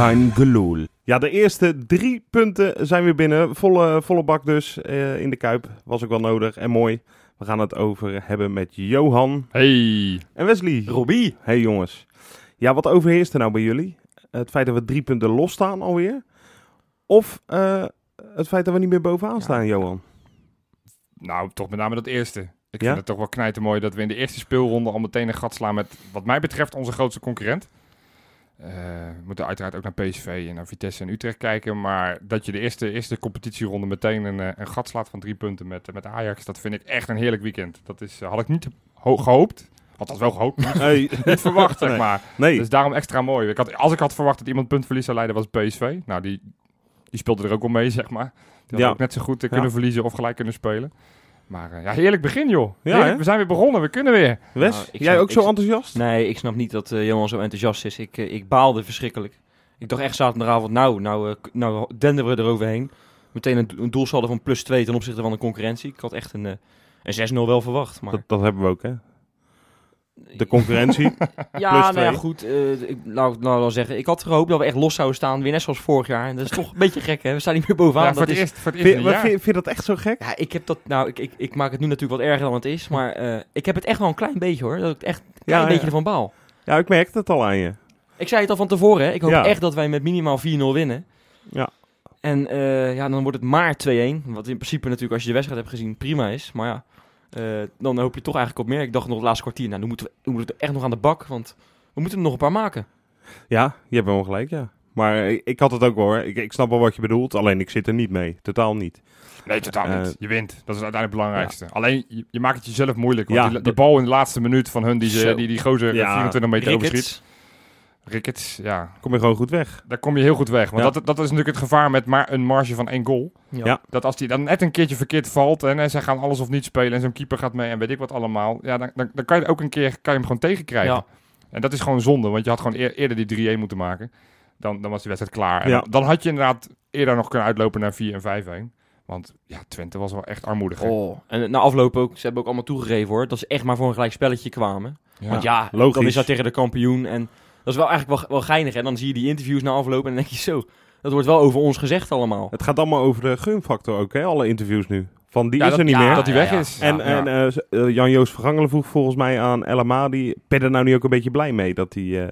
Kein geloel. Ja, de eerste drie punten zijn weer binnen. Volle, volle bak dus eh, in de Kuip. Was ook wel nodig en mooi. We gaan het over hebben met Johan Hey. en Wesley. Robbie. Hey jongens. Ja, wat overheerst er nou bij jullie? Het feit dat we drie punten losstaan alweer? Of eh, het feit dat we niet meer bovenaan Ja. staan, Johan? Nou, toch met name dat eerste. Ik Ja? vind het toch wel knijten mooi dat we in de eerste speelronde al meteen een gat slaan met, wat mij betreft, onze grootste concurrent. Eh, we moeten uiteraard ook naar PSV en naar Vitesse en Utrecht kijken. Maar dat je de eerste, eerste competitieronde meteen een, eh, een gat slaat van drie punten met, met Ajax, dat vind ik echt een heerlijk weekend. Dat is, eh, had ik niet ho- gehoopt. Had dat wel gehoopt, Hey. niet verwacht, zeg Nee. maar. Nee, Dus daarom extra mooi. Ik had, als ik had verwacht dat iemand puntverlies zou leiden, was PSV. Nou, die, die speelde er ook wel mee, zeg maar. Die had Ja. ook net zo goed eh, Ja. kunnen verliezen of gelijk kunnen spelen. Maar eh, ja, heerlijk begin, joh. Ja, Heerlijk, we zijn weer begonnen, we kunnen weer. Wes, Nou, jij snap- ook zo enthousiast? Nee, ik snap niet dat eh, Johan zo enthousiast is. Ik, eh, ik baalde verschrikkelijk. Ik dacht echt zaterdagavond, nou, nou, eh, nou denderen we eroverheen. Meteen een, een doelsaldo van plus 2 ten opzichte van de concurrentie. Ik had echt een, eh, een 6-0 wel verwacht. Maar Dat, dat hebben we ook, hè? De concurrentie. ja, plus nou ja, goed. eh, ik, nou, nou dan zeggen, ik had gehoopt dat we echt los zouden staan. Weer net zoals vorig jaar. En dat is toch een beetje gek, hè? We staan niet meer bovenaan. Ja, voor, dat het is, eerst, voor het eerst vind, vind, jaar. vind je dat echt zo gek? ja, ik heb dat, nou, ik, ik, ik maak het nu natuurlijk wat erger dan het is. Maar eh, ik heb het echt wel een klein beetje, hoor. Dat ik echt een klein Ja, beetje ervan baal. Ja, ik merkte het al aan je. Ik zei het al van tevoren, hè. Ik hoop Ja. echt dat wij met minimaal 4-0 winnen. Ja. En eh, ja, dan wordt het maar 2-1. Wat in principe natuurlijk, als je de wedstrijd hebt gezien, prima is. Maar ja, eh, dan hoop je toch eigenlijk op meer. Ik dacht nog het laatste kwartier, nou, nu moeten we, nu moeten we echt nog aan de bak. Want we moeten er nog een paar maken. Ja, je hebt wel gelijk, ja. Maar ik, ik had het ook wel hoor. Ik, ik snap wel wat je bedoelt, alleen ik zit er niet mee. Totaal niet. Nee, totaal Eh, niet. Je wint. Dat is uiteindelijk het belangrijkste. Alleen, je, je maakt het jezelf moeilijk. Want Ja, die, bal in de laatste minuut van hun, die, ze, die, die gozer Ja. 24 meter overschiet. Ricketts. Ja. Kom je gewoon goed weg. Daar kom je heel goed weg. Want Ja. dat, dat is natuurlijk het gevaar met maar een marge van één goal. Ja. Ja. Dat als die dan net een keertje verkeerd valt en, en zij gaan alles of niet spelen en zo'n keeper gaat mee en weet ik wat allemaal. Ja, dan, dan, dan kan je ook een keer kan je hem gewoon tegenkrijgen. Ja. En dat is gewoon zonde, want je had gewoon eer- eerder die 3-1 moeten maken. Dan, dan was die wedstrijd klaar. En Ja. dan, dan had je inderdaad eerder nog kunnen uitlopen naar 4 en 5-1. Want ja, Twente was wel echt armoedig. hè? Oh. En na afloop ook, ze hebben ook allemaal toegegeven hoor, dat ze echt maar voor een gelijk spelletje kwamen. Want ja, logisch. dan is dat tegen de kampioen. En dat is wel eigenlijk wel, wel geinig. En dan zie je die interviews na afloop en dan denk je zo, dat wordt wel over ons gezegd allemaal. Het gaat allemaal over de gunfactor ook, hè? Alle interviews nu. Van die Ja, is dat- er niet ja, meer. Dat hij weg ja. is. En, Ja, en ja. eh, eh, Jan-Joos Vergangelen vroeg volgens mij aan El Amadi... Ben er nou niet ook een beetje blij mee dat die, eh,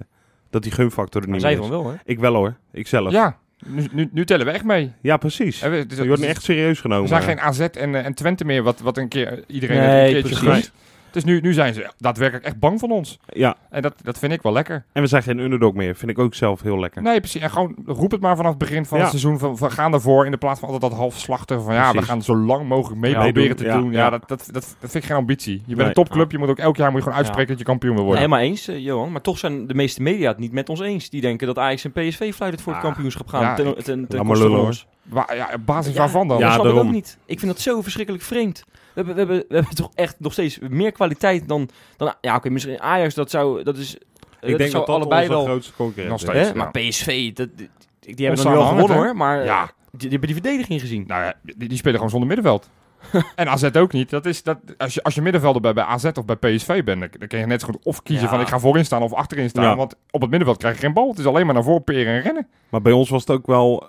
dat die gunfactor er Maar niet meer is? van wel hè. Ik wel hoor. Ik zelf. ja nu, nu, nu tellen we echt mee. Ja, precies. We- dus- Je wordt niet dus- echt serieus We genomen. zijn geen AZ en, en Twente meer, wat, wat een keer iedereen Nee, een keertje precies. Dus nu, nu zijn ze daadwerkelijk echt bang van ons. Ja, En dat, dat vind ik wel lekker. en we zijn geen underdog meer. Vind ik ook zelf heel lekker. Nee, precies. En gewoon roep het maar vanaf het begin van Ja. het seizoen. Van, van gaan ervoor in de plaats van altijd dat halfslachten. Van ja, we gaan zo lang mogelijk mee Ja, proberen doen. te Ja, doen. Ja, ja. Dat, dat, dat, dat vind ik geen ambitie. Je bent Nee. een topclub. Je moet ook elk jaar moet je gewoon uitspreken dat je kampioen wil worden. Helemaal eens, eh, Johan. Maar toch zijn de meeste media het niet met ons eens. Die denken dat Ajax en PSV fluitend voor het Ah, kampioenschap gaan. ja, ten, ten, ten, Laat maar lullen, van hoor. Waar- ja, op basis Ja, waarvan dan? Ja, dat snap ik niet. Ik vind dat zo verschrikkelijk vreemd. We hebben, we hebben, we hebben toch echt nog steeds meer kwaliteit dan... dan ja, oké, misschien Ajax, dat zou... Dat is, eh, ik denk zou dat dat allebei onze wel... grootste concurrent Nog is. steeds. Hè? ja. Maar PSV, dat, die, die hebben nog wel gewonnen hoor. Maar Ja. eh, die, die hebben die verdediging gezien. Nou ja, die, die spelen gewoon zonder middenveld. en AZ ook niet. Dat is, dat, als, je, als je middenvelder bij, bij AZ of bij PSV bent, dan, dan kun je net zo goed of kiezen Ja. van ik ga voorin staan of achterin staan. Ja. Want op het middenveld krijg je geen bal. Het is alleen maar naar voren peren en rennen. Maar bij ons was het ook wel...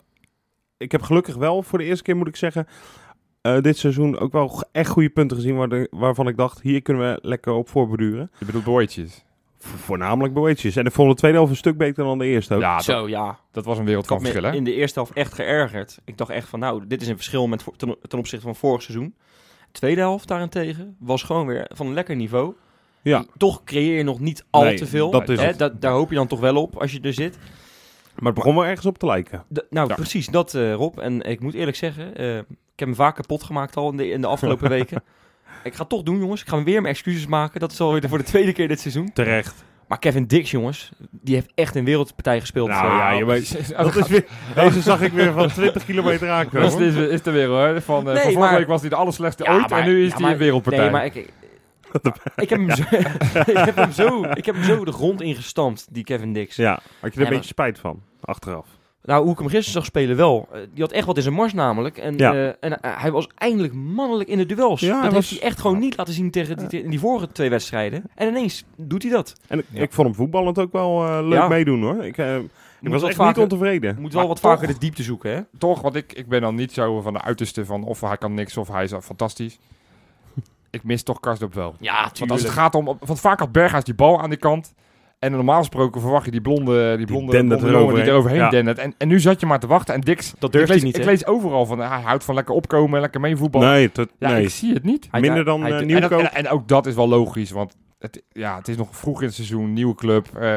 Ik heb gelukkig wel voor de eerste keer, moet ik zeggen... eh, dit seizoen ook wel echt goede punten gezien... Waar de- waarvan ik dacht, hier kunnen we lekker op voorbeduren. Je bedoelt Boetjes. Vo- voornamelijk Boetjes. En ik vond de tweede helft een stuk beter dan de eerste ook. Ja, dat, Zo, ja. dat was een wereld Ik had van me verschil, hè? in de eerste helft echt geërgerd. Ik dacht echt van, nou, dit is een verschil met, ten, ten opzichte van vorig seizoen. Tweede helft daarentegen was gewoon weer van een lekker niveau. Ja. Toch creëer je nog niet al Nee, te veel. dat is Hè, het. da- daar hoop je dan toch wel op als je er zit. Maar het begon wel ergens op te lijken. D- nou, Ja. precies dat, eh, Rob. En ik moet eerlijk zeggen, eh, ik heb hem vaak kapot gemaakt al in de, in de afgelopen weken. Ik ga het toch doen, jongens. Ik ga weer mijn excuses maken. Dat is alweer voor de tweede keer dit seizoen. Terecht. Maar Kevin Dix, jongens, die heeft echt een wereldpartij gespeeld. Nou ja, je weet, dat is weer, deze zag ik weer van 20 kilometer aankomen. Dat is, is, is er weer hoor. Van, eh, Nee, van vorige maar- week was hij de allerslechtste Ja, ooit maar- en nu is hij een wereldpartij. Nee, maar ik, ik, heb hem zo, ik, heb hem zo, ik heb hem zo de grond ingestampt, die Kevin Dix. Ja, had je er een beetje spijt van, achteraf. Nou, hoe ik hem gisteren zag spelen wel. Eh, die had echt wat in zijn mars namelijk. En, Ja. eh, en eh, hij was eindelijk mannelijk in de duels. Ja, hij dat was- heeft hij echt gewoon niet laten zien tegen die, in die vorige twee wedstrijden. En ineens doet hij dat. En ik, Ja. ik vond hem voetballend ook wel eh, leuk Ja. meedoen hoor. Ik, eh, Ik was echt vaker- niet ontevreden. moet wel Maar wat toch- vaker de diepte zoeken, hè? Toch, want ik, ik ben dan niet zo van de uiterste van of hij kan niks of hij is fantastisch. ik mis toch Karsdorp wel. Ja, Want als het gaat om... Want vaak had Berghuis die bal aan die kant. En normaal gesproken verwacht je die blonde, die blonde, dendert blonde jongen die eroverheen. Ja. dendert. En, en nu zat je maar te wachten. En Dix... Dat durft ik lees, hij niet, Ik lees overal van, hij houdt van lekker opkomen, lekker meevoetballen. Nee, tot, ja, nee. ik zie het niet. Hij- minder hij- dan hij- eh, en En, dat- Nieuwkoop. en, en ook dat is wel logisch, want het, ja, het is nog vroeg in het seizoen, nieuwe club. Eh,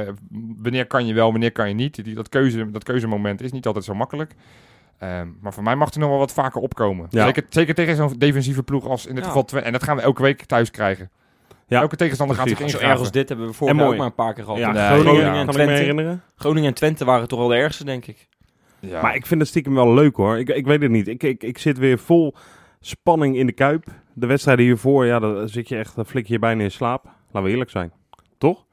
wanneer kan je wel, wanneer kan je niet? Die, dat, keuze, dat keuzemoment is niet altijd zo makkelijk. Ehm, maar voor mij mag er nog wel wat vaker opkomen. Ja. Zeker, zeker tegen zo'n defensieve ploeg als in dit Ja. geval Twente. En dat gaan we elke week thuis krijgen. Ja. Elke tegenstander gaat zich. Zo erg als dit hebben we vorig En jaar ook maar een paar keer gehad. Ja, Groningen, ja. kan ik me Twente. herinneren. Groningen en Twente waren toch wel de ergste, denk ik. Ja. Maar ik vind het stiekem wel leuk hoor. Ik, ik weet het niet. Ik, ik, ik zit weer vol spanning in de kuip. De wedstrijden hiervoor, ja, dan zit je echt, dan flik je bijna in slaap. Laten we eerlijk zijn. Toch?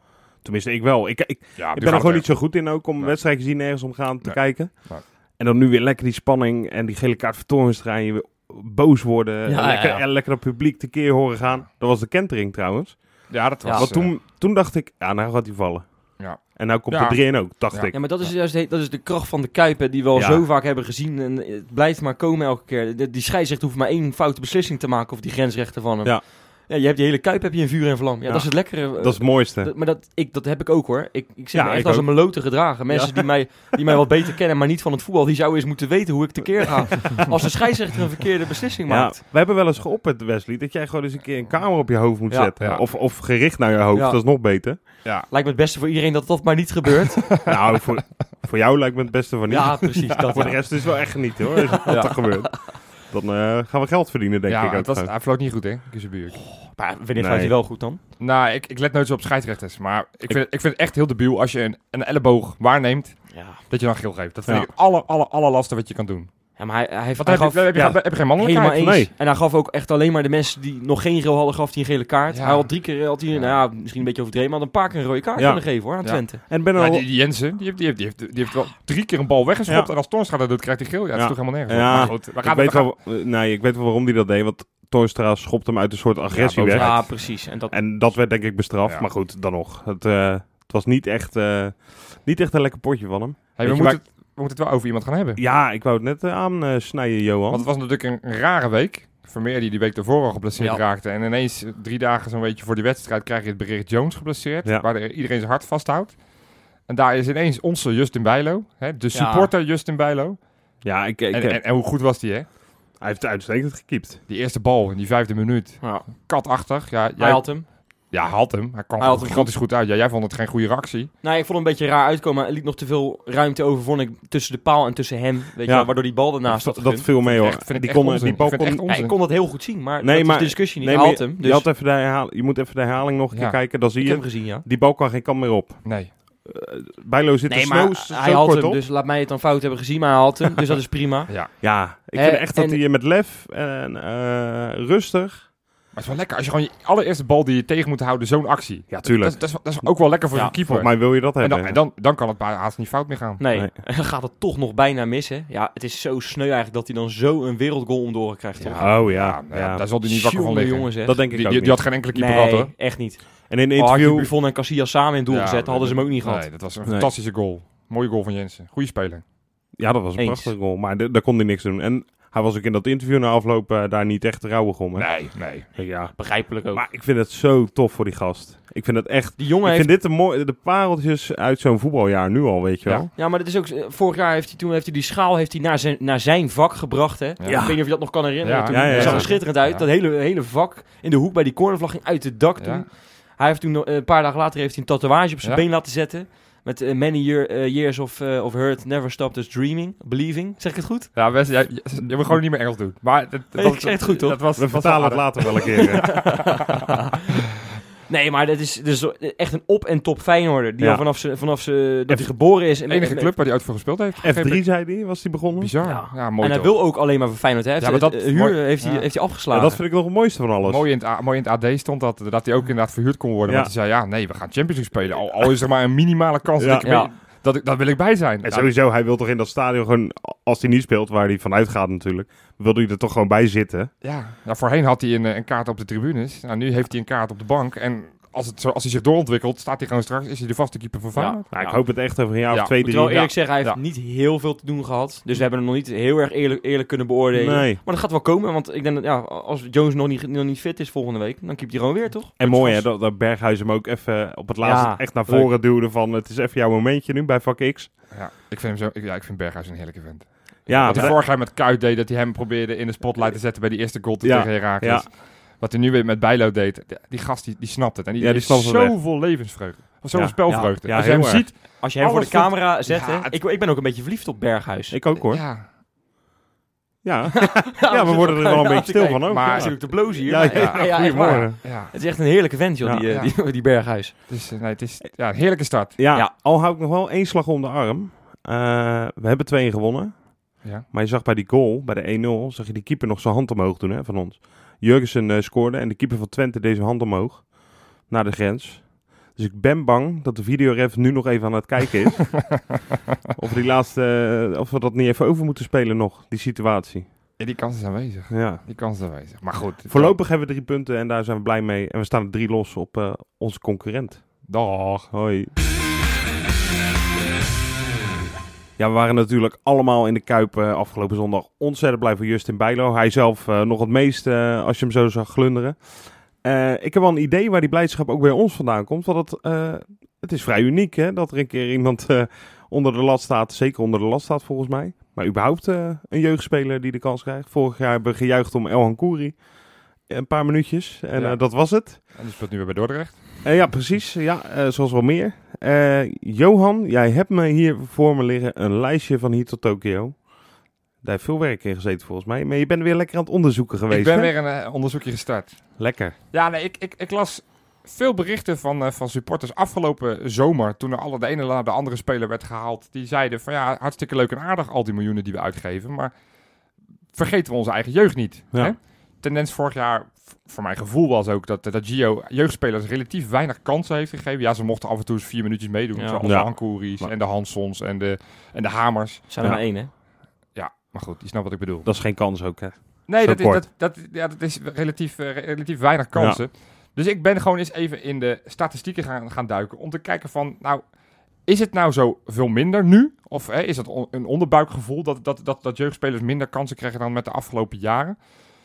Tenminste, ik wel. Ik, ik, ja, ik ben er gewoon niet zo goed in ook om Nee. wedstrijden zien nergens om gaan te Nee. kijken. Nee. En dan nu weer lekker die spanning en die gele kaart Toornstra en je weer boos worden. Ja, en, lekker, ja. en lekker dat publiek tekeer horen gaan. Dat was de kentering trouwens. Ja, dat was... Ja, Want eh, toen, toen dacht ik, ja, nou gaat hij vallen. Ja. En nou komt Ja. er 3 ook, dacht Ja. ik. Ja, maar dat is juist de, dat is de kracht van de Kuip, hè, die we al Ja. zo vaak hebben gezien. En het blijft maar komen elke keer. De- die scheidsrechter hoeft maar één foute beslissing te maken, of die grensrechter van hem. Ja. Ja, je hebt die hele Kuip heb je in vuur en vlam. Ja, Ja. dat is het lekkere. eh, Dat is het mooiste. dat- maar dat, ik, dat heb ik ook hoor. Ik, ik zit Ja, me echt ik als ook. een melote gedragen. Mensen die, mij, die mij wat beter kennen, maar niet van het voetbal, die zouden eens moeten weten hoe ik tekeer ga. als de scheidsrechter een verkeerde beslissing Ja, maakt. we hebben wel eens geopperd, Wesley, dat jij gewoon eens een keer een kamer op je hoofd moet Ja. zetten. Ja. Of, of gericht naar je hoofd, Ja. dat is nog beter. ja. Lijkt me het beste voor iedereen dat dat maar niet gebeurt. nou, voor, voor jou lijkt me het beste van niet. ja, precies. Dat, voor de rest is het wel echt genieten hoor, als Ja. dat gebeurt. Dan eh, gaan we geld verdienen, denk ja, ik ook. het was, hij vloot niet goed, hè? Kuzenbuur. Maar wanneer Nee. gaat hij wel goed dan? Nou, ik, ik let nooit zo op scheidsrechters. Maar ik vind, ik vind het echt heel debiel als je een, een elleboog waarneemt, Ja. dat je dan geel geeft. Dat vind Ja. ik het aller, aller, allerlaatste wat je kan doen. Ja, maar hij, hij, heeft, hij heb, gaf je, heb, je, ja. heb je geen mannelijkheid. helemaal eens. Nee. En hij gaf ook echt alleen maar de mensen die nog geen geel hadden, gaf hij een gele kaart. Ja. Hij had drie keer, had hij, Ja. nou ja, misschien een beetje overdreven, maar had een paar keer een rode kaart Ja. kunnen geven hoor, aan Ja. Twente. En ben al... die, die Jensen, die heeft, die, heeft, die, heeft, die heeft wel drie keer een bal weggeschopt. Ja. En als Toornstra dat doet, krijgt hij geel. Ja, dat Ja. is toch helemaal nergens. Ja. Maar goed, we ik, gaan, weet wel, nee, ik weet wel waarom hij dat deed, want Torstra schopt hem uit een soort agressie weg. Ja, precies. En dat, En dat werd denk ik bestraft, Ja. maar goed, dan nog. Het, eh, het was niet echt, eh, niet echt een lekker potje van hem. Hey, we, moeten we moeten het wel over iemand gaan hebben. Ja, ik wou het net aan aansnijden, Johan. Want het was natuurlijk een, rare week. Vermeer die die week daarvoor al geblesseerd Ja. raakte. En ineens eh, drie dagen zo'n beetje voor die wedstrijd krijg je het bericht Jones geblesseerd. Ja. Waar de- iedereen zijn hart vasthoudt. En daar is ineens onze Justin Bijlo. Hè, de Ja. supporter Justin Bijlo. ja, ik, ik, En, eh, en, en hoe goed was die hè? hij heeft uitstekend gekiept. Die eerste bal in die vijfde minuut. ja, Katachtig. Ja, hij jij, had hem. Ja, hij had hem. Hij kwam Hij had hem gigantisch goed uit. Ja, jij vond het geen goede reactie. Nou, ik vond hem een beetje raar uitkomen. Hij liet nog te veel ruimte over, vond ik, tussen de paal en tussen hem. Weet je Ja. waardoor die bal ernaast dat, dat viel mee hoor. Echt, die echt kon, die bal kon, echt Ja, ik kon dat heel goed zien, maar Nee, dat maar- is de discussie niet. Nee, hij had hem, je, dus had even de herhaling, je moet even de herhaling nog een Ja. keer kijken. Dan zie ik je, heb hem gezien, ja. die bal kan geen kant meer op. Nee. Bijlo zit Nee, er maar zo, hij zo had kort hem, op. dus laat mij het dan fout hebben gezien, maar hij had hem, dus dat is prima. Ja. Ja, ik Eh, vind echt dat hij met lef en eh, rustig... Maar het is wel lekker als je gewoon je allereerste bal die je tegen moet houden, zo'n actie. Ja, tuurlijk. Dat, is- dat, is, dat is ook wel lekker voor Ja, een keeper. Mij wil je dat en hebben. dan, en dan, dan kan het bij haast niet fout meer gaan. Nee, Nee. en dan gaat het toch nog bijna missen. Ja, het is zo sneu eigenlijk dat hij dan zo een wereldgoal om door krijgt. toch? Ja. Oh ja, Ja, ja, ja. daar zal hij niet wakker van liggen. jongens, dat denk ik Die, ook die, die had geen enkele keeper gehad nee, hoor. echt niet. En in een Oh, interview... Buffon en Casillas samen in doel Ja, gezet, hadden ze hem ook niet gehad. Nee, dat was een Nee. fantastische goal. Mooie goal van Jensen. Goeie speler. Ja, dat was een Eens. prachtige goal. Maar daar kon hij niks doen. En hij was ook in dat interview na afloop eh, daar niet echt rouwig om. Hè? Nee, nee. Ja. Begrijpelijk ook. Maar ik vind het zo tof voor die gast. Ik vind het echt... die jongen Ik heeft... vind dit de, mooi, de pareltjes uit zo'n voetbaljaar nu al, weet je wel. Ja, maar dat is ook... Vorig jaar heeft hij toen heeft hij die schaal heeft hij naar, zijn, naar zijn vak gebracht, hè. Ja. Ik weet niet of je dat nog kan herinneren. Ja. toen Ja, ja, zag ja. er schitterend uit. Ja. Dat hele, hele vak in de hoek bij die cornervlag ging uit het dak Ja. toen. Hij heeft toen een paar dagen later heeft hij een tatoeage op zijn Ja. been laten zetten. Met eh, many year, eh, years of, eh, of hurt, never stopped us dreaming, believing. Zeg ik het goed? Ja, jij, jij, jij moet gewoon niet meer Engels doen. Maar Nee, ik zeg het goed, toch? Dat was, We vertalen het later wel een keer. Nee, maar dat is, dat is echt een op- en top Feyenoorder. Die Ja. al vanaf, ze, vanaf ze, dat F- hij geboren is. En, De enige en- club waar hij ooit voor gespeeld heeft. F3 zei hij, was hij begonnen. Bizar. Ja. Ja, mooi En hij toch. wil ook alleen maar voor Feyenoord. Hè. Ja, maar dat- eh, huur mooi- heeft, hij, heeft hij Ja, afgeslagen. dat vind ik nog het mooiste van alles. Mooi in, het, mooi in het AD stond dat, dat hij ook inderdaad verhuurd kon worden. Ja. Want hij zei, ja, nee, we gaan Champions League spelen. Al, al is er maar een minimale kans Ja. dat, ik Ja. mee- dat, ik, dat wil ik bij zijn. En Ja, sowieso, hij wil toch in dat stadion gewoon, als hij niet speelt, waar hij vanuit gaat natuurlijk, wil hij er toch gewoon bij zitten. Ja, nou, voorheen had hij een, eh, een kaart op de tribunes. Nou, nu heeft hij een kaart op de bank. En als, het zo, als hij zich doorontwikkelt, staat hij gewoon straks, is hij de vaste keeper van Feyenoord. Nou, ik Ja. hoop het echt over een jaar Ja, of twee, Ik moet drie. wel eerlijk zeggen, hij heeft Ja. niet heel veel te doen gehad. Dus we hebben hem nog niet heel erg eerlijk, eerlijk kunnen beoordelen. Nee. Maar dat gaat wel komen, want ik denk dat ja, als Jones nog niet, nog niet fit is volgende week, dan keept hij gewoon weer, toch? En mooi hè, dat, dat Berghuis hem ook even op het laatste Ja, echt naar leuk. voren duwde van het is even jouw momentje nu bij vak X. Ja, ik vind, hem zo, ik, ja, ik vind Berghuis een heerlijke vent. Ja, Wat hij vorig jaar met Kuit deed, dat hij hem probeerde in de spotlight te zetten bij die eerste goal Ja, tegen Herakles. Wat hij nu weer met Bijlo deed, die- gast die, die snapt het. En die, Ja, die snapt zoveel levensvreugde. Zoveel Ja. spelvreugde. Ja, Als je hem erg. ziet... Als je hem voor de Alles vindt- camera zet, Ja, hè, het- ik, ik ben ook een beetje verliefd op Berghuis. ik ook hoor. Ja, Ja, ja we worden er wel een beetje stil van ook. Maar- ook te blozen hier. Ja, ja, goedemorgen. Het is echt een heerlijke vent, joh, Ja. die, eh, Ja. die, die Berghuis. Het is, eh, nee, het is ja, een heerlijke start. Ja, Ja. al hou ik nog wel één slag om de arm. Eh, we hebben 2 gewonnen. Ja. Maar je zag bij die goal, bij de 1-0, zag je die keeper nog zijn hand omhoog doen hè, van ons. Jurgensen eh, scoorde en de keeper van Twente zijn hand omhoog naar de grens. Dus ik ben bang dat de videoref nu nog even aan het kijken is. of, die laatste, eh, of we dat niet even over moeten spelen nog, die situatie. Ja, die kans is aanwezig. Ja. Die kans is aanwezig. Maar goed. Voorlopig hebben we drie punten en daar zijn we blij mee. En we staan er drie los op eh, onze concurrent. Dag. Hoi. Ja, we waren natuurlijk allemaal in de Kuip eh, afgelopen zondag ontzettend blij voor Justin Bijlo. Hij zelf eh, nog het meest, eh, als je hem zo zag glunderen. Ik heb wel een idee waar die blijdschap ook bij ons vandaan komt. Want het, het is vrij uniek hè, dat er een keer iemand onder de lat staat. Zeker onder de lat staat volgens mij. Maar überhaupt een jeugdspeler die de kans krijgt. Vorig jaar hebben we gejuicht om El Hankouri. Een paar minuutjes en Ja. dat was het. En die speelt nu weer bij Dordrecht. Ja, precies. Ja, zoals wel meer. Eh, Johan, jij hebt me hier voor me liggen een lijstje van hier tot Tokio. Daar heeft veel werk in gezeten volgens mij. Maar je bent weer lekker aan het onderzoeken geweest. ik ben hè? weer een eh, onderzoekje gestart. Lekker. Ja, nee, ik, ik, ik las veel berichten van, eh, van supporters afgelopen zomer. Toen er alle de ene na de andere speler werd gehaald. Die zeiden van ja, hartstikke leuk en aardig al die miljoenen die we uitgeven. Maar vergeten we onze eigen jeugd niet. Ja. Hè? Tendens vorig jaar, voor mijn gevoel was ook dat, dat Gio jeugdspelers relatief weinig kansen heeft gegeven. Ja, ze mochten af en toe eens vier minuutjes meedoen. Ja. Zoals Ja. de Hankouris en de Hansons en de, en de Hamers. zijn er Ja. maar één, hè? Ja, maar goed, je snapt wat ik bedoel. Dat is geen kans ook, hè? Nee, dat is, dat, dat, ja, dat is relatief, eh, relatief weinig kansen. Dus ik ben gewoon eens even in de statistieken gaan, gaan duiken om te kijken van, nou, is het nou zo veel minder nu? Of hè, is het on- een onderbuikgevoel dat, dat, dat, dat jeugdspelers minder kansen krijgen dan met de afgelopen jaren?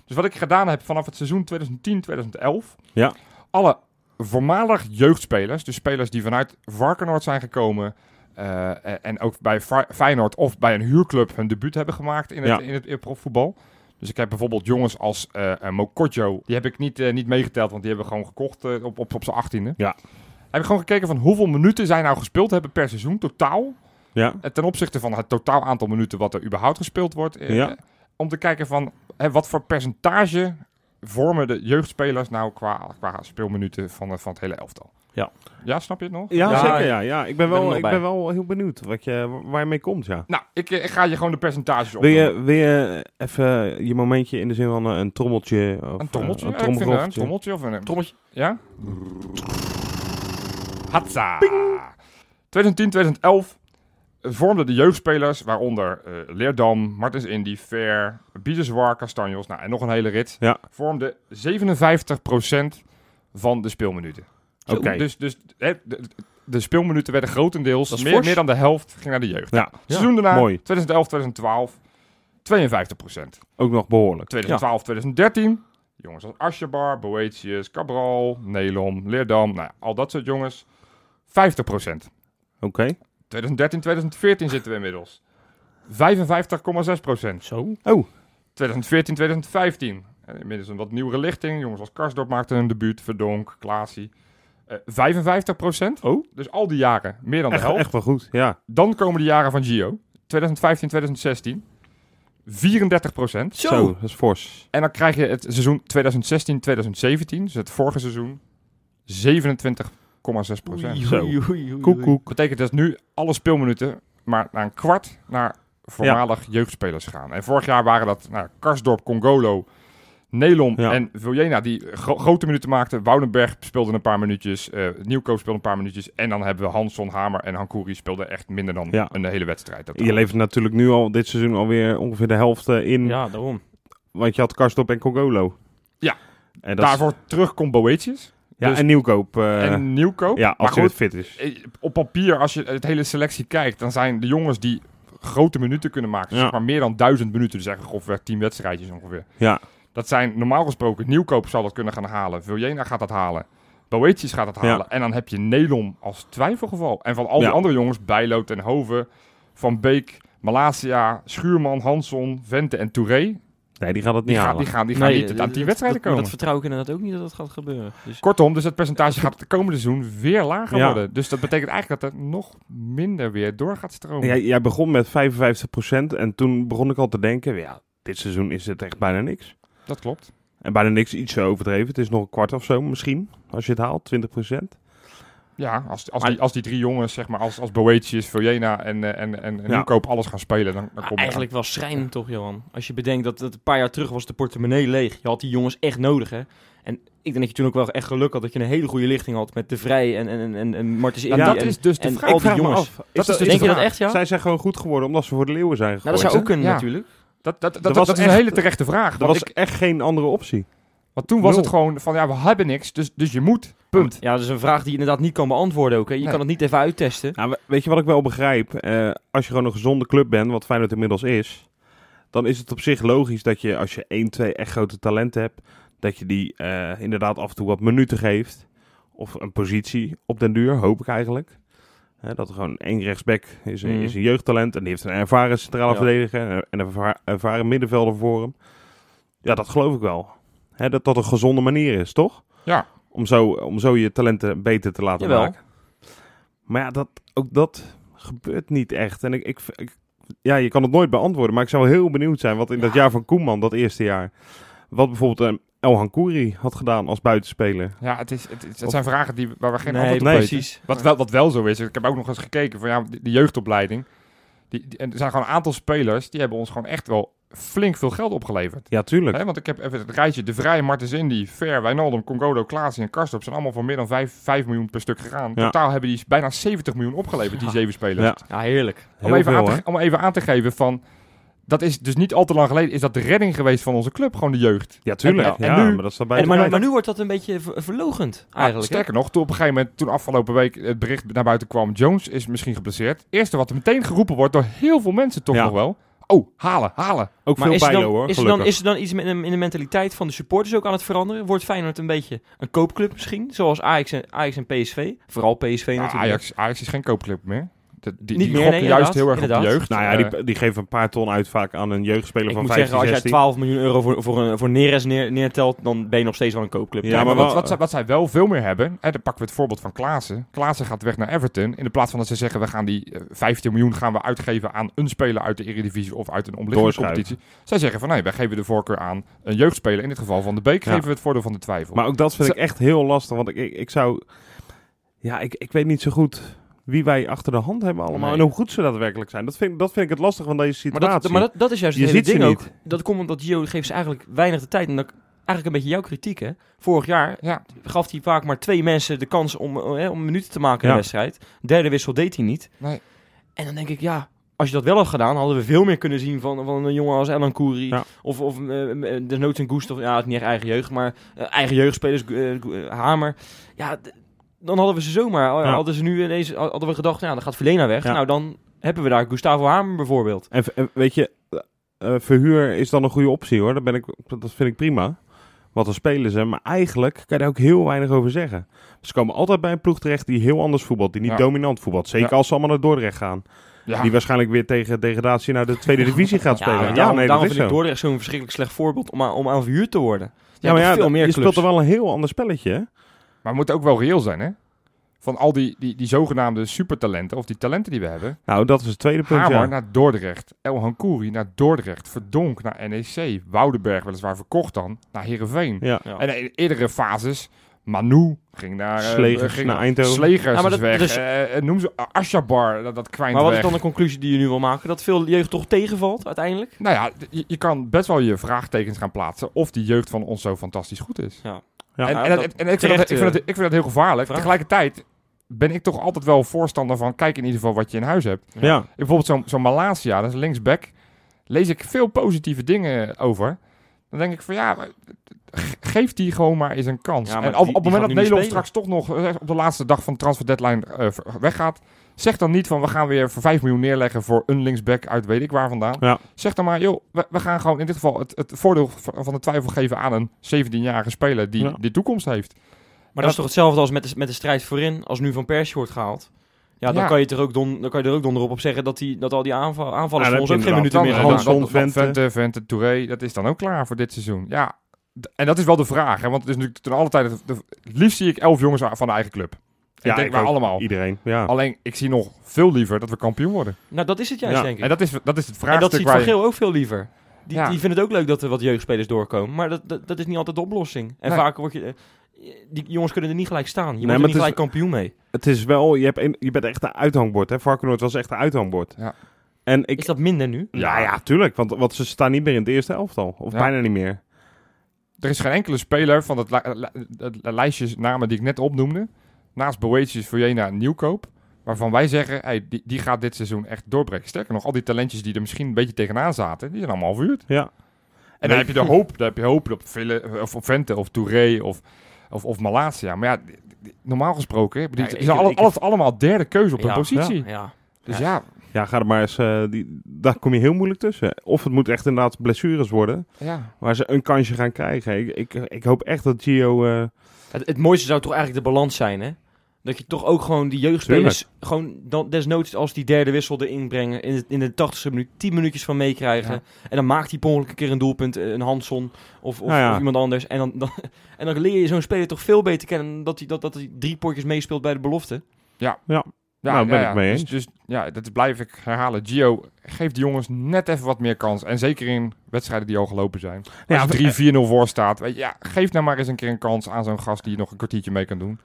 Dus wat ik gedaan heb vanaf het seizoen 2010-2011, Ja. alle voormalig jeugdspelers, dus spelers die vanuit Varkenoord zijn gekomen... eh, en ook bij Feyenoord of bij een huurclub hun debuut hebben gemaakt in het, Ja. in het, in het profvoetbal. Dus ik heb bijvoorbeeld jongens als eh eh, Mokotjo, die heb ik niet, eh, niet meegeteld, want die hebben we gewoon gekocht eh, op, op, op zijn achttiende. Ja. Heb ik gewoon gekeken van hoeveel minuten zij nou gespeeld hebben per seizoen, totaal. Ja. eh, ten opzichte van het totaal aantal minuten wat er überhaupt gespeeld wordt. eh, Ja. Om te kijken van hè, wat voor percentage vormen de jeugdspelers nou qua, qua speelminuten van, het- van het hele elftal. Ja. Ja, snap je het nog? Ja, Ja, zeker. Ja, ja. Ik ben wel, ik bij. ben wel heel benieuwd wat je, waar je mee komt, ja. Nou, ik, eh, ik ga je gewoon de percentages op. Wil je, wil je even je momentje in de zin van eh, een trommeltje? Of, Een trommeltje? eh, Ja, vind, eh, een trommeltje of een... Trommeltje. Ja? Hatsa! 2010, 2011 vormden de jeugdspelers, waaronder eh, Leerdam, Martens Indy, Ver, Biedeswar, Castanjos, nou, en nog een hele rit, Ja. vormden 57% van de speelminuten. Oké. Dus, dus de, de speelminuten werden grotendeels, meer, meer dan de helft ging naar de jeugd. Ja, Seizoen daarna, mooi. 2011, 2012, 52%. ook nog behoorlijk. 2012, 2013. Jongens als Asjebar, Boetius, Cabral, Nelom, Leerdam. Nou, al dat soort jongens. 50%. Oké. 2013, 2014 zitten we inmiddels. 55,6%. Zo. 2014, 2015. En inmiddels een wat nieuwere lichting. Jongens als Karsdorp maakten hun debuut. Verdonk, Klaasie. Eh 55%. Oh. Dus al die jaren meer dan de Echt, helft. echt wel goed, ja. Dan komen de jaren van Gio. 2015, 2016. 34 procent. Zo. Zo, dat is fors. En dan krijg je het seizoen 2016, 2017, dus het vorige seizoen, 27,6 procent. Oei, Zo. oei, oei, oei, oei. Koek, koek. Betekent dat nu alle speelminuten maar naar een kwart naar voormalig jeugdspelers gaan. En vorig jaar waren dat nou, Karsdorp, Congolo, Nelom Ja. en Viljena die gro- grote minuten maakten. Woudenberg speelde een paar minuutjes, eh Nieuwkoop speelde een paar minuutjes. En dan hebben we Hansson, Hamer en Hankouri speelden echt minder dan Ja. een hele wedstrijd. totaal. Je levert natuurlijk nu al dit seizoen alweer ongeveer de helft eh, in. Ja, daarom. Want je had Karstop en Congolo. Ja. En dat is- Daarvoor terugkomt Boetius. Ja, Dus- en nieuwkoop. en nieuwkoop. ja, maar als je goed, het fit is. eh, op papier, als je het hele selectie kijkt, dan zijn de jongens die grote minuten kunnen maken, Ja. zeg maar meer dan duizend minuten, dus eigenlijk ongeveer tien wedstrijdjes ongeveer. Ja, Dat zijn normaal gesproken, Nieuwkoop zal dat kunnen gaan halen, Viljena gaat dat halen, Boetius gaat dat Ja. halen. En dan heb je Nelom als twijfelgeval. En van al die Ja. andere jongens, Bijlo en Hoven, Van Beek, Malasia, Schuurman, Hansson, Vente en Touré, nee, die gaat het niet die, gaan, halen. die gaan, die gaan Nee, niet aan dat- wedstrijden komen. dat vertrouw ik inderdaad ook niet dat dat gaat gebeuren. Dus Kortom, dus het percentage gaat het komende seizoen weer lager Ja. worden. Dus dat betekent eigenlijk dat er nog minder weer door gaat stromen. Jij, jij begon met 55% en toen begon ik al te denken, ja, dit seizoen is het echt bijna niks. Dat klopt. En bijna niks, iets zo overdreven. Het is nog een kwart of zo misschien, als je het haalt, 20%. Ja, als, als, Maar- die, als die drie jongens, zeg maar, als, als Boetius, Viljena en, eh, en, en, en Ja. Nieuwkoop alles gaan spelen, dan, dan komt eigenlijk wel schrijnend toch, Johan? Als je bedenkt dat, dat een paar jaar terug was de portemonnee leeg. Je had die jongens echt nodig, hè? En ik denk dat je toen ook wel echt geluk had dat je een hele goede lichting had met De Vrij en, en, en, en Martens Ja, dat en- is dus de en vraag. al die jongens. af, Dat is is dat, dus Denk je dat echt, ja? zij zijn gewoon goed geworden omdat ze voor de leeuwen zijn Nou, gegooid. dat zou hè? ook kunnen Ja. natuurlijk. Dat, dat, dat, dat, was is echt- een hele terechte vraag. Want, was ik, echt geen andere optie. Want toen was nul. het gewoon van, ja, we hebben niks, dus, dus je moet. Punt. Ja, dat is een vraag die je inderdaad niet kan beantwoorden ook. Hè? Je Nee. kan het niet even uittesten. Nou, we- weet je wat ik wel begrijp? Eh, als je gewoon een gezonde club bent, wat Feyenoord inmiddels is, dan is het op zich logisch dat je, als je één, twee echt grote talenten hebt, dat je die eh, inderdaad af en toe wat minuten geeft. Of een positie op den duur, hoop ik eigenlijk. Hè, dat er gewoon één rechtsback is, een- Mhm. is een jeugdtalent en die heeft een ervaren centrale Ja. verdediger en een erva- ervaren middenvelder voor hem. Ja, dat geloof ik wel. Hè, dat dat een gezonde manier is, toch? Ja. Om zo, om zo je talenten beter te laten Jawel. maken. Maar ja, dat, ook dat gebeurt niet echt. En ik, ik, ik- ja, je kan het nooit beantwoorden, maar ik zou heel benieuwd zijn wat in dat jaar van Koeman, dat eerste jaar, wat bijvoorbeeld een El Hankouri had gedaan als buitenspeler. Ja, het, is, het, Of- zijn vragen die, waar we geen Nee, antwoord op nee, weten. precies. Wat wel, wat wel zo is, ik heb ook nog eens gekeken van ja, de, de jeugdopleiding. Die, die- en er zijn gewoon een aantal spelers die hebben ons gewoon echt wel flink veel geld opgeleverd. Ja, tuurlijk. Hè, want ik heb even het rijtje De Vrij, Martens Indy, Ver, Wijnaldum, Congodo, Klaassen en Karstorp zijn allemaal voor meer dan 5, 5 miljoen per stuk gegaan. Ja. Totaal hebben die bijna 70 miljoen opgeleverd, die Ja. zeven spelers. Ja, Ja, heerlijk. Om, even veel, aan te, om even aan te geven van, dat is dus niet al te lang geleden, is dat de redding geweest van onze club, gewoon de jeugd. Ja, tuurlijk. En- en ja, nu- maar dat staat bij En, maar, maar nu wordt dat een beetje ver- verlogend, eigenlijk. Sterker nog, toen op een gegeven moment, toen afgelopen week het bericht naar buiten kwam, Jones is misschien geblesseerd. Eerste wat er meteen geroepen wordt door heel veel mensen toch Ja. nog wel. Oh, halen, halen. Ook Maar veel bijlo dan, hoor, is, er dan, gelukkig. is er dan iets met, in de mentaliteit van de supporters ook aan het veranderen? Wordt Feyenoord een beetje een koopclub misschien? Zoals Ajax en, Ajax en PSV? Vooral PSV Ja, natuurlijk. Ajax, Ajax is geen koopclub meer. De, die Niet die meer, gokken nee, juist inderdaad, heel erg op de inderdaad. jeugd. Nou ja, Eh, die, die geven een paar ton uit vaak aan een jeugdspeler Ik van moet 15, zeggen, als jij 16. 12 miljoen euro voor, voor, een, voor Neres neer, neertelt, dan ben je nog steeds wel een koopclub. Ja, Ja, maar, maar wat, wel- wat, zij, wat zij wel veel meer hebben, hè, dan pakken we het voorbeeld van Klaassen. Klaassen gaat weg naar Everton. In de plaats van dat ze zeggen, we gaan die eh, 15 miljoen gaan we uitgeven aan een speler uit de Eredivisie of uit een omliggende competitie. Zij zeggen van, nee, wij geven de voorkeur aan een jeugdspeler. In dit geval van de Beek Ja. geven we het voordeel van de twijfel. Maar ook dat vind ik echt heel lastig, want ik, ik, ik zou... Ja, ik, ik weet niet zo goed wie wij achter de hand hebben allemaal Nee. en hoe goed ze daadwerkelijk zijn. Dat vind, dat vind ik het lastig van deze Maar situatie. dat, maar dat, dat is juist Je het hele ziet ze ding ook. niet. Dat komt omdat Gio geeft ze eigenlijk weinig de tijd. En dat eigenlijk een beetje jouw kritiek, hè. Vorig jaar ja, gaf hij vaak maar twee mensen de kans om, eh, om minuten te maken in Ja. de wedstrijd. Derde wissel deed hij niet. Nee. En dan denk ik, ja, als je dat wel had gedaan, hadden we veel meer kunnen zien van, van een jongen als Elan Kouri. Ja. Of, of eh, eh, desnoods een Gustav, ja, het is niet echt eigen jeugd, maar eigen jeugdspelers, Hamer. Ja, dan hadden we ze zomaar, Ja. hadden ze nu ineens, hadden we gedacht, ja, dan gaat Verlena weg. Ja. Nou, dan hebben we daar Gustavo Hamer bijvoorbeeld. En, en weet je, eh, verhuur is dan een goede optie hoor. Dat, ben ik, dat vind ik prima. Wat er spelen ze. Maar eigenlijk kan je daar ook heel weinig over zeggen. Ze komen altijd bij een ploeg terecht die heel anders voetbalt. Die niet Ja. dominant voetbalt. Zeker Ja. als ze allemaal naar Dordrecht gaan. ja. Die waarschijnlijk weer tegen degradatie naar de tweede divisie gaat spelen. Ja, Ja, daarom, nee, dat daarom is vind ik zo. Dordrecht zo'n verschrikkelijk slecht voorbeeld om aan, om aan verhuurd te worden. Ja, maar ja, veel meer je clubs. speelt er wel een heel ander spelletje. hè? Maar we moeten ook wel reëel zijn, hè? Van al die, die, die zogenaamde supertalenten, of die talenten die we hebben. Nou, dat is het tweede punt. Hamer Ja. naar Dordrecht. El Hankouri naar Dordrecht. Verdonk naar NEC. Woudenberg weliswaar verkocht dan naar Heerenveen. Ja. Ja. En in eerdere fases, Manu ging naar... eh, Slegers ging naar Eindhoven. Slegers Ja, maar is dat- weg. dus- Eh, eh, noem ze Ashabar, dat, dat kwijnt Maar wat weg. is dan de conclusie die je nu wil maken? Dat veel jeugd toch tegenvalt uiteindelijk? Nou ja, je, je kan best wel je vraagtekens gaan plaatsen of die jeugd van ons zo fantastisch goed is. Ja. Ja. en, Ja, en, dat- en, en ik, vind terecht, dat, ik, vind dat, ik vind dat heel gevaarlijk. vraag. Tegelijkertijd ben ik toch altijd wel voorstander van... kijk in ieder geval wat je in huis hebt. Ja. Bijvoorbeeld zo'n zo'n Malasia, dat is linksback. Lees ik veel positieve dingen over. Dan denk ik van ja, geef die gewoon maar eens een kans. Ja, maar en op, die- op het moment dat Nederland straks toch nog eh, op de laatste dag van de transfer deadline eh, weggaat, zeg dan niet van we gaan weer voor 5 miljoen neerleggen voor een linksback uit weet ik waar vandaan. Ja. Zeg dan maar, joh, we, we gaan gewoon in dit geval het, het voordeel van de twijfel geven aan een 17-jarige speler die Ja. die toekomst heeft. Maar dat is toch hetzelfde als met de, met de strijd voorin, als nu Van Persie wordt gehaald. Ja, dan, Ja. Kan je er ook don, dan kan je er ook donderop op zeggen dat, die, dat al die aanval, aanvallers Ja, voor ons ook je geen minuten meer Hansson, doen. Vente, Vente. Vente, Touré, dat is dan ook klaar voor dit seizoen. Ja, en dat is wel de vraag. Hè? Want het is natuurlijk ten alle tijde... de- het liefst zie ik elf jongens van de eigen club. ik denk maar allemaal. Iedereen, ja. Alleen, ik zie nog veel liever dat we kampioen worden. Nou, dat is het juist, Ja. denk ik. En dat is, dat is het En vraagstuk dat ziet waar Van je- Geel ook veel liever. Die, Ja. die vinden het ook leuk dat er wat jeugdspelers doorkomen. Maar dat, dat, dat is niet altijd de oplossing. En Nee. vaak word je... eh, Die jongens kunnen er niet gelijk staan. Je moet er niet is- gelijk kampioen mee. Het is wel, je, hebt een, je bent echt een uithangbord. Hè? Varkenoord was echt een uithangbord. Ja. En ik, Is dat minder nu? ja, ja, tuurlijk. Want, want ze staan niet meer in het eerste elftal. Of Ja. bijna niet meer. Er is geen enkele speler van het, li- li- het lijstje namen die ik net opnoemde, naast Boetius, Vujena en Nieuwkoop, waarvan wij zeggen, hey, die, die gaat dit seizoen echt doorbreken. Sterker nog, al die talentjes die er misschien een beetje tegenaan zaten, die zijn allemaal verhuurd. Ja. En dan heb je de hoop, dan heb je hoop op, Ville, of op Vente of Touré of, of, of Malasia. Maar ja, normaal gesproken, Ja, ik- alles allemaal derde keuze op Ja, hun positie. Ja. Dus ja, Ja, ga er maar eens. eh, die, daar kom je heel moeilijk tussen. Of het moet echt inderdaad blessures worden. ja. Waar ze een kansje gaan krijgen. Ik, ik, ik hoop echt dat Gio. eh, Het, het mooiste zou toch eigenlijk de balans zijn, hè? Dat je toch ook gewoon die jeugdspelers, gewoon dan, desnoods als die derde wissel erin brengen, in de, in de 80ste minuut 10 minuutjes van meekrijgen. Ja. En dan maakt hij per ongeluk een keer een doelpunt, eh, een Hansson of, of, Nou ja. of iemand anders. En dan, dan, en dan leer je zo'n speler toch veel beter kennen dat hij, dat, dat hij drie potjes meespeelt bij de belofte. Ja, Nou, ben ja, ik mee dus, eens. Dus ja, dat blijf ik herhalen. Gio, geef die jongens net even wat meer kans. En zeker in wedstrijden die al gelopen zijn. Als Ja, je 3-4-0 voor staat, weet je, ja, geef nou maar eens een keer een kans aan zo'n gast die nog een kwartiertje mee kan doen.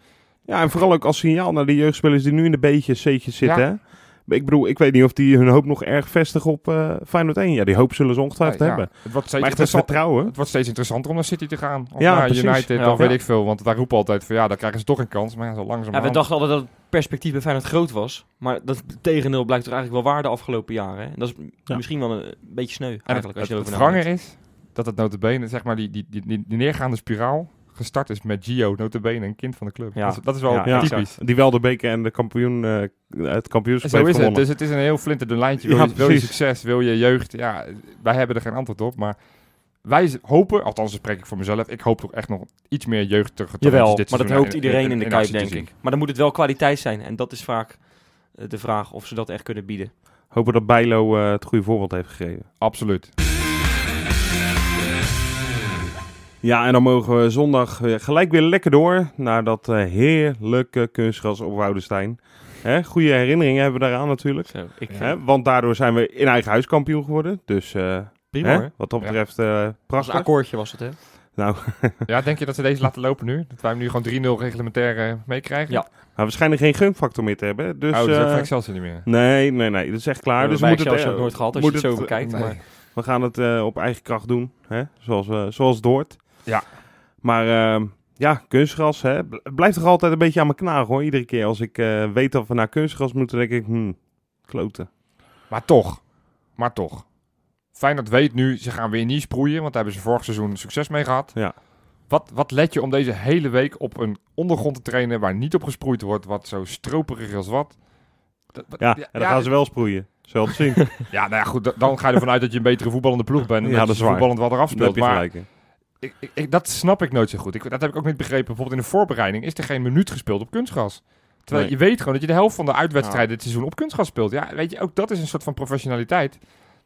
Ja, en vooral ook als signaal naar de jeugdspelers die nu in de B'tjes, C'tjes zitten. Ja. Hè? Ik bedoel, ik weet niet of die hun hoop nog erg vestigen op eh Feyenoord 1. Ja, die hoop zullen ze ongetwijfeld Ja, ja. hebben. Het wordt steeds Maar echt het vertrouwen. Het wordt steeds interessanter om naar City te gaan. Of Ja, naar precies. United, Ja. of weet ik veel. Want daar roepen altijd van, ja, dan krijgen ze toch een kans. Maar ja, zo langzaam Ja, we dachten altijd dat het perspectief bij Feyenoord groot was. Maar dat tegendeel blijkt toch eigenlijk wel waar de afgelopen jaren. Hè? En dat is Ja. misschien wel een beetje sneu En het, eigenlijk. als je het, het is dat het notabene, zeg maar, die, die, die, die, die neergaande spiraal gestart is met Gio, notabene, een kind van de club. Ja. Dat, is, dat is wel Ja, Ja, typisch. die wel de beker en de kampioen, eh, het kampioenschap Zo heeft is het. gewonnen. Dus het is een heel flinterdun lijntje. Wil, Ja, je, wil je succes, wil je jeugd? Ja, wij hebben er geen antwoord op. Maar wij hopen, althans spreek ik voor mezelf, ik hoop toch echt nog iets meer jeugdige talentjes Jawel, dit maar dat hoopt iedereen in, de Kuip, te denk ik. Maar dan moet het wel kwaliteit zijn. En dat is vaak eh, de vraag of ze dat echt kunnen bieden. Hopen dat Bijlo eh, het goede voorbeeld heeft gegeven. Absoluut. Ja, en dan mogen we zondag weer gelijk weer lekker door naar dat eh, heerlijke kunstgras op Woudenstein. Hè, goede herinneringen hebben we daaraan natuurlijk. Zo, ik, Hè, want daardoor zijn we in eigen huis kampioen geworden. Dus eh, prima hè, hoor. wat dat Ja. betreft eh Als een prachtig. akkoordje was het, hè? Nou, Ja, denk je dat ze deze laten lopen nu? Dat wij hem nu gewoon 3-0 reglementair eh, meekrijgen? Ja. maar waarschijnlijk geen gunfactor meer te hebben. Dus, oh, dat is eh, niet meer. nee, nee, nee. Dat is echt klaar. Dus we moeten Excelsior het, ook nooit gehad als je het zo bekijkt. Nee. Maar We gaan het eh, op eigen kracht doen, hè? Zoals, zoals het hoort. Ja. Maar ehm, ja, kunstgras, hè? blijft toch altijd een beetje aan me knagen hoor. Iedere keer als ik eh, weet dat we naar kunstgras moeten, denk ik, hmm, kloten. Maar toch. Maar toch. Feyenoord weet nu, ze gaan weer niet sproeien. Want daar hebben ze vorig seizoen succes mee gehad. Ja. Wat, wat let je om deze hele week op een ondergrond te trainen waar niet op gesproeid wordt, wat zo stroperig als wat? Dat- dat- Ja, en dan gaan ze wel sproeien. Het zien. Ja, nou ja, goed, da- dan ga je ervan uit dat je een betere voetballende ploeg bent. En Ja, dat, dat is waar. voetballend wat eraf speelt. Maar. Ik, ik, ik- dat snap ik nooit zo goed. Ik, dat heb ik ook niet begrepen. Bijvoorbeeld in de voorbereiding is er geen minuut gespeeld op kunstgras. Terwijl Nee. je weet gewoon dat je de helft van de uitwedstrijden dit seizoen op kunstgras speelt. Ja, weet je, ook dat is een soort van professionaliteit.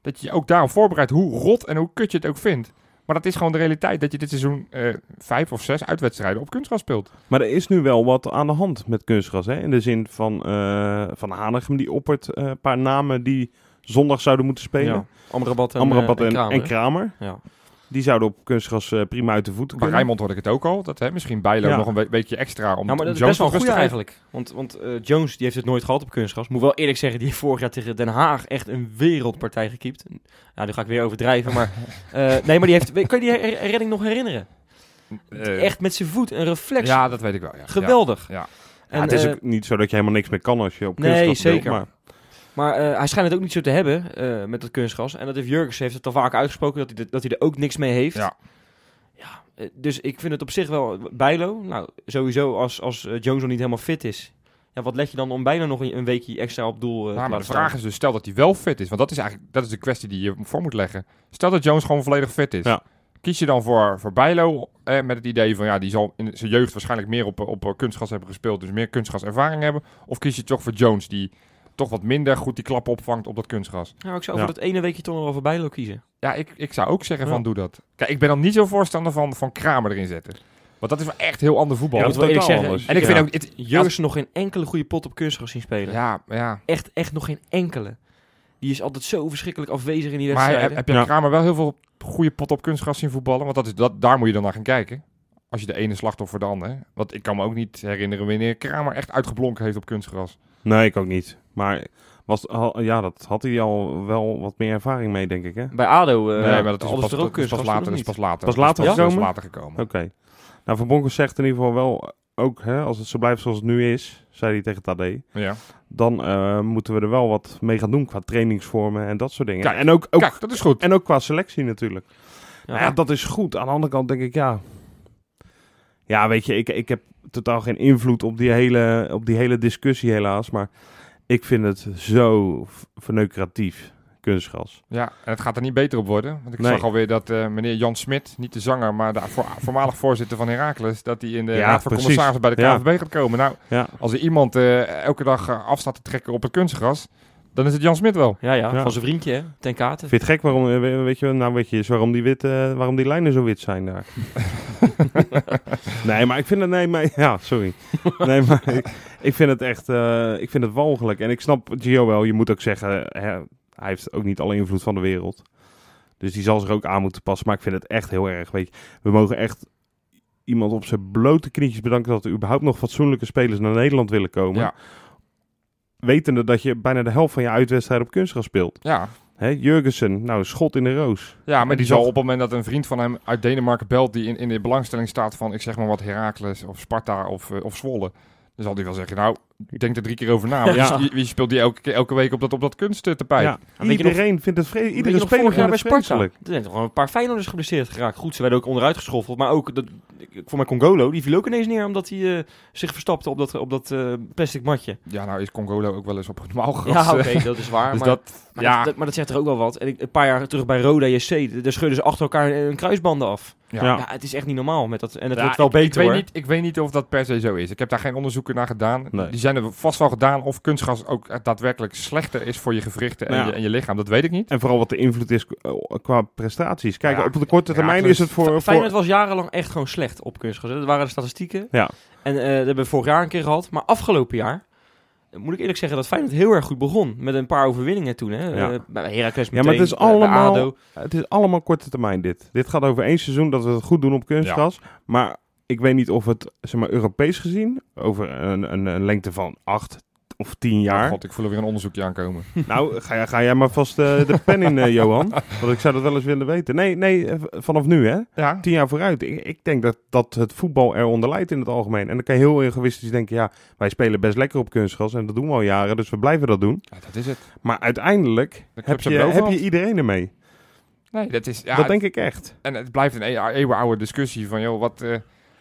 Dat je je ook daarop voorbereidt, hoe rot en hoe kut je het ook vindt. Maar dat is gewoon de realiteit, dat je dit seizoen eh, vijf of zes uitwedstrijden op kunstgras speelt. Maar er is nu wel wat aan de hand met kunstgras. Hè? In de zin van, eh van Hanegem, die oppert eh, een paar namen die zondag zouden moeten spelen. ja, Amrabat en, Amrabat en, Kramer, en? Kramer. Ja. Die zouden op kunstgras eh, prima uit de voeten Bij kunnen. Rijnmond hoorde ik het ook al. Dat hè, misschien Bijlo Ja. nog een weekje extra om Ja, maar dat is best wel goed eigenlijk. Want, want eh, Jones die heeft het nooit gehad op kunstgras. Moet wel eerlijk zeggen, die heeft vorig jaar tegen Den Haag echt een wereldpartij gekiept. Nou, nu ga ik weer overdrijven, maar... eh, nee, maar die heeft... Kan je die redding nog herinneren? Echt met zijn voet, een reflex. Ja, dat weet ik wel. Ja. Geweldig. Ja. Ja, het is ook niet zo dat je helemaal niks meer kan als je op Nee, kunstgras speelt, zeker. maar Maar eh, hij schijnt het ook niet zo te hebben eh, met dat kunstgras. En dat heeft Jurgens heeft het al vaak uitgesproken dat hij, er- dat hij er ook niks mee heeft. Ja. Ja, eh, dus ik vind het op zich wel... Bijlo, nou sowieso als, als Jones nog niet helemaal fit is. Ja, wat let je dan om bijna nog een, een weekje extra op doel eh, te Nou, maar de vraag staan? is dus, stel dat hij wel fit is. Want dat is eigenlijk dat is de kwestie die je voor moet leggen. Stel dat Jones gewoon volledig fit is. Ja. Kies je dan voor, voor Bijlo eh, met het idee van... ja, die zal in zijn jeugd waarschijnlijk meer op, op kunstgras hebben gespeeld... dus meer kunstgraservaring hebben? Of kies je toch voor Jones die toch wat minder goed die klappen opvangt op dat kunstgras? Nou, ik zou Ja. voor dat ene weekje toch nog wel voor Bijlo kiezen. Ja, ik, ik zou ook zeggen Ja. van doe dat. Kijk, ik ben dan niet zo voorstander van, van Kramer erin zetten. Want dat is wel echt heel ander voetbal. Ja, dat zeggen, anders. en ik Ja. vind ook... Het, nog geen enkele goede pot op kunstgras zien spelen. ja, ja. Echt, echt nog geen enkele. Die is altijd zo verschrikkelijk afwezig in die Maar wedstrijden. heb, heb je Ja. Kramer wel heel veel goede pot op kunstgras zien voetballen? Want dat is, dat, daar moet je dan naar gaan kijken. Als je de ene slachtoffer de ander. Want ik kan me ook niet herinneren wanneer Kramer echt uitgeblonken heeft op kunstgras. Nee, ik ook niet. Maar was, al- ja, dat had hij al wel wat meer ervaring mee, denk ik, hè? Bij ADO eh nee, maar dat is pas, er dat is pas later. Dat is pas later. Pas later pas- dat is gekomen? later gekomen. Oké. Nou, Van Bronckhorst zegt in ieder geval wel ook, hè, als het zo blijft zoals het nu is, zei hij tegen Tadé, Ja. dan eh, moeten we er wel wat mee gaan doen qua trainingsvormen en dat soort dingen. Kijk, en, ook, ook, Kijk, dat is goed. en ook qua selectie natuurlijk. Ja. Ja. ja, dat is goed. Aan de andere kant denk ik, ja... Ja, weet je, ik, ik heb totaal geen invloed op die, hele, op die hele discussie helaas, maar ik vind het zo verneukeratief, kunstgras. Ja, en het gaat er niet beter op worden. Want ik Nee. zag alweer dat eh, meneer Jan Smit, niet de zanger, maar de voor, voormalig voorzitter van Heracles, dat hij in de Ja, raad van precies. commissarissen bij de Ja. KNVB gaat komen. Nou, Ja, als er iemand eh, elke dag eh, af staat te trekken op het kunstgras, dan is het Jan Smit wel. Ja, ja, Ja. van zijn vriendje, hè, ten katen. Vind je het gek waarom, eh, we- weet je, nou weet je eens waarom die, wit, eh, waarom die lijnen zo wit zijn daar? nee, maar ik vind het, nee, maar, ja, sorry. Nee, maar ik, ik vind het echt, eh, ik vind het walgelijk. En ik snap Gio wel, je moet ook zeggen, hè, hij heeft ook niet alle invloed van de wereld. Dus die zal zich ook aan moeten passen. Maar ik vind het echt heel erg, weet je. We mogen echt iemand op zijn blote knietjes bedanken dat er überhaupt nog fatsoenlijke spelers naar Nederland willen komen. Ja. Wetende dat je bijna de helft van je uitwedstrijd op kunstgras speelt. Ja, Hè, Jurgensen, nou, schot in de roos. Ja, maar die die zal op het moment dat een vriend van hem uit Denemarken belt... die in, in de belangstelling staat van, ik zeg maar wat, Heracles of Sparta of, eh, of Zwolle... dan zal hij wel zeggen, nou, ik denk er drie keer over na. Ja. Wie speelt die elke, elke week op dat, op dat kunsttapijt? Ja, je iedereen vindt het vreselijk. Je Iedere speler vorig jaar vindt bij het Sparta. vreselijk. Er zijn toch gewoon een paar Feyenoorders geblesseerd geraakt. Goed, ze werden ook onderuit geschoffeld. Maar ook, dat, ik- voor mij Congolo, die viel ook ineens neer omdat hij eh, zich verstapte op dat, op dat eh, plastic matje. Ja, nou is Congolo ook wel eens op het normaal gras. Ja, oké, eh, dat is waar. dus maar, dat, maar, ja, dat, dat- maar dat zegt er ook wel wat. En ik, een paar jaar terug bij Roda JC, daar schudden ze achter elkaar een kruisbanden af. Ja. Het is echt niet normaal. Met dat, en het Ja, wordt wel ik, beter ik weet, hoor. niet, ik weet niet of dat per se zo is. Ik heb daar geen onderzoeken naar gedaan. Nee. Die zijn er vast wel gedaan of kunstgras ook daadwerkelijk slechter is voor je gewrichten en, Ja. je, en je lichaam. Dat weet ik niet. En vooral wat de invloed is eh, qua prestaties. Kijk, Ja, op de korte termijn is het voor... Feyenoord voor was jarenlang echt gewoon slecht op kunstgras. hè. Dat waren de statistieken. Ja. En eh, dat hebben we vorig jaar een keer gehad. Maar afgelopen jaar moet ik eerlijk zeggen dat Feyenoord heel erg goed begon. Met een paar overwinningen toen. Hè. Ja. Eh, bij Heracles Ja, maar meteen, het is eh, allemaal- ADO. het is allemaal korte termijn dit. Dit gaat over één seizoen dat we het goed doen op kunstgras. Maar ik weet niet of het, zeg maar, Europees gezien, over een, een, een lengte van acht of tien jaar. Oh God, ik voel er weer een onderzoekje aankomen. Nou, ga, jij- ga jij maar vast eh, de pen in, eh, Johan. Want ik zou dat wel eens willen weten. Nee, nee, eh, vanaf nu, hè. Ja, Tien jaar vooruit. Ik, ik denk dat, dat het voetbal eronder leidt in het algemeen. En dan kan je heel egoïstisch denken, ja, wij spelen best lekker op kunstgras. En dat doen we al jaren, dus we blijven dat doen. ja dat is het. Maar uiteindelijk De heb je, heb je iedereen ermee. Nee, dat is... Ja, dat denk ik echt. En het blijft een e- eeuwenoude discussie van, joh, wat,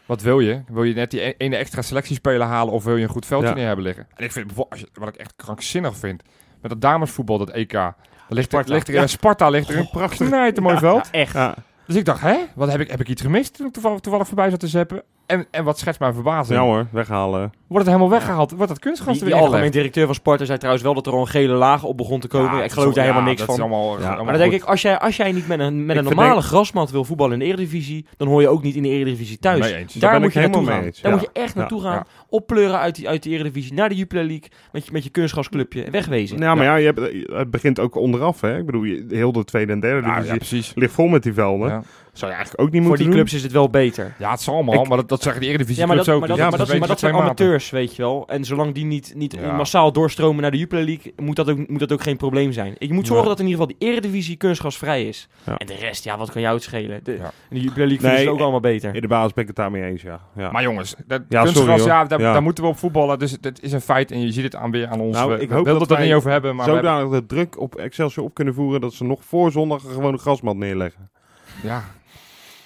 wat wil je? Wil je net die e- ene extra selectiespeler halen of wil je een goed veldje Ja. neer hebben liggen? En ik vind, bijvoorbeeld, als je, wat ik echt krankzinnig vind, met dat damesvoetbal, dat EK, daar ligt, Sparta. er, ligt er in Sparta ligt er een prachtig. mooi veld. Echt. Ja. Dus ik dacht, hè, wat heb ik, heb ik iets gemist toen ik toevallig, toevallig voorbij zat te zeppen? En, en wat schetst mijn verbazing? Ja hoor, weghalen. Wordt het helemaal weggehaald? Wordt dat kunstgras Die, er die weer algemeen directeur van Sparta zei trouwens wel dat er al een gele laag op begon te komen. Ja, ik geloof daar helemaal niks dat van. Is allemaal, Ja. allemaal Maar dan denk ik, als jij, als jij niet met een, met Ik een normale denk- grasmat wil voetballen in de Eredivisie, dan hoor je ook niet in de Eredivisie thuis. Daar Daar ben moet ik je naartoe helemaal gaan. mee eens, Daar ja. moet je echt naartoe Ja. gaan. Ja. Oppleuren uit die, uit de Eredivisie naar de Jupiler League met je, met je kunstgrasclubje en wegwezen. Ja, maar ja, je hebt, het begint ook onderaf, hè. Ik bedoel, je- heel de tweede en derde Nou, divisie ligt vol met die velden. Ja. Zou je eigenlijk ook niet Voor moeten die doen. clubs is het wel beter. Ja, het zal allemaal, Ik- maar dat, dat zeggen de Eredivisie Ja, maar dat, clubs maar ook. dat, dus maar dat, maar dat zijn amateurs, weet je wel. En zolang die niet, niet Ja. massaal doorstromen naar de Jupiler League, moet dat ook, moet dat ook geen probleem zijn. Je moet zorgen Ja. dat in ieder geval die Eredivisie kunstgrasvrij is. Ja. En de rest, ja, wat kan jou het schelen? De, Ja. en de Jupiler League vinden Nee, ze het ook allemaal beter. In de basis ben ik het daarmee eens, ja. ja. Maar jongens, dat, Ja, kunstgras, sorry, hoor. ja, daar, Ja. daar moeten we op voetballen. Dus het is een feit en je ziet het aan weer aan ons. Nou, we ik hoop wilden dat het er wij niet over hebben, maar we Zodanig de druk op Excelsior op kunnen voeren dat ze nog voor zondag een gewone grasmat neerleggen. ja,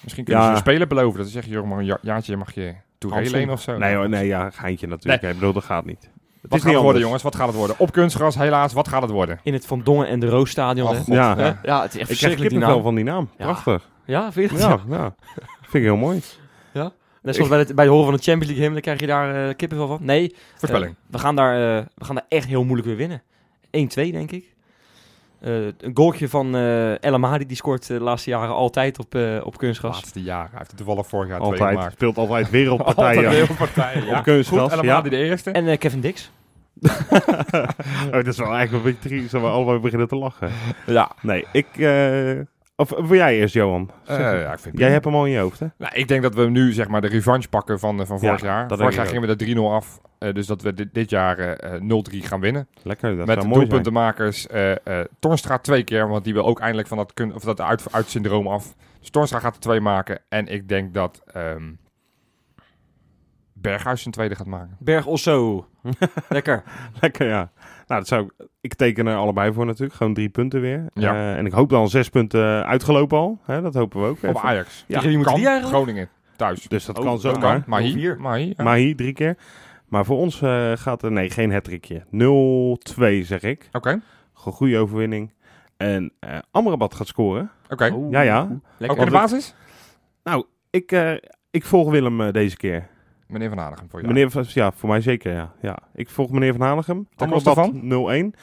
misschien kunnen Ja. ze een speler beloven. Dat ze zeggen, joh, maar een ja- jaartje mag je lenen of zo. Nee, hoor, nee, ja, geintje natuurlijk. Ik bedoel, dat gaat niet. Het Wat is gaat niet het worden, anders. jongens? Wat gaat het worden? Op kunstgras, helaas. Wat gaat het worden? In het Van Dongen en de Roosstadion. Oh, hè? God, Ja. Ja. ja, het is echt Ik krijg verschrikkelijk die kippenvel naam. van die naam. Ja. Prachtig. Ja, vind je dat? Ja, ja. Vind ik heel mooi. Net zoals bij het, bij het horen van de Champions League hymne, dan krijg je daar eh kippenvel van. Nee, Voorspelling. eh, we, gaan daar, eh, we gaan daar echt heel moeilijk weer winnen. 1-2, denk ik. Eh, een goaltje van eh El Amadi, die scoort eh, de laatste jaren altijd op, eh, op kunstgras. laatste jaar. Hij heeft het toevallig vorig jaar twee Altijd. gemaakt. Speelt altijd wereldpartijen. Altijd wereldpartijen, ja. Op kunstgras, Goed, allemaal die de eerste. En Kevin Dix. oh, dat is wel eigenlijk een beetje triest dat we allebei beginnen te lachen. Ja. Nee, ik... eh, of wil jij eerst, Johan? Eh, ja, ik vind Jij hebt hem al in je hoofd, hè? Nou, ik denk dat we nu zeg maar de revanche pakken van, eh, van vorig Ja, jaar. Vorig jaar gingen we de 3-0 af. eh, dus dat we dit, dit jaar eh, eh, 0-3 gaan winnen. Lekker, dat Met zou mooi zijn. doelpuntenmakers eh eh Tornstra twee keer. Want die wil ook eindelijk van dat, kun, of dat uit, uit syndroom af. Dus Tornstra gaat er twee maken. En ik denk dat ehm Berghuis zijn tweede gaat maken. Berg Osso. Lekker. Lekker, ja. Nou, dat zou ik... Ik teken er allebei voor natuurlijk. Gewoon drie punten weer. Ja. Eh, en ik hoop dan zes punten uitgelopen al. Hè, dat hopen we ook. Op even. Ajax. Ja, moeten kan. die eigenlijk? Groningen. Thuis. Dus dat Oh, kan zomaar. Mahi. Vier. Mahi. ja. Mahi drie keer. Maar voor ons eh, gaat er... Nee, geen hattrickje. 0-2 zeg ik. Oké. Gewoon goede overwinning. En eh Amrabat gaat scoren. Oké. Ja, ja. Lekker. Ook in de basis? Nou, ik, eh, ik volg Willem deze keer. Meneer Van Hanegem voor je. Meneer, Van- ja, voor mij zeker, ja. ja. Ik volg meneer Van Hanegem. Ten koste Amrabat 0-1.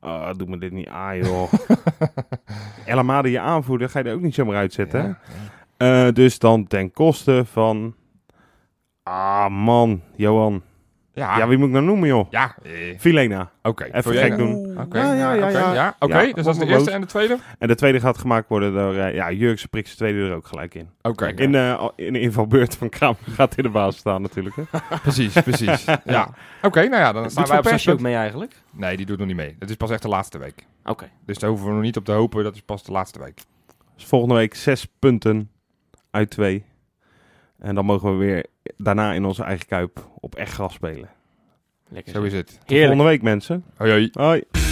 Ah, doe me dit niet aan, joh. El Amadi, je aanvoerder, ga je er ook niet zomaar uitzetten. hè? Ja. Eh, dus dan ten koste van... Ah, man. Johan. Ja. Ja, wie moet ik nou noemen, joh? Ja. eh, Filena. Oké. Even Voor gek doen. Oké. Ja, ja, ja, oké, ja. Oké, Ja, dus dat is de eerste en de tweede? En de tweede gaat gemaakt worden door... eh ja, Jurkse prikt zijn tweede er ook gelijk in. Oké. In, de in de invalbeurt van Kraam gaat in de basis staan natuurlijk. Hè? Precies, precies. ja. Oké, nou ja, dan staan Doet wij op Persie ook mee eigenlijk? Nee, die doet nog niet mee. Dat is pas echt de laatste week. Oké. Dus daar hoeven we nog niet op te hopen. Dat is pas de laatste week. Dus volgende week zes punten uit twee. En dan mogen we weer daarna in onze eigen kuip op echt gras spelen. Lekker. Zo is het. Heerlijk. Volgende week mensen. Hoi hoi. Hoi.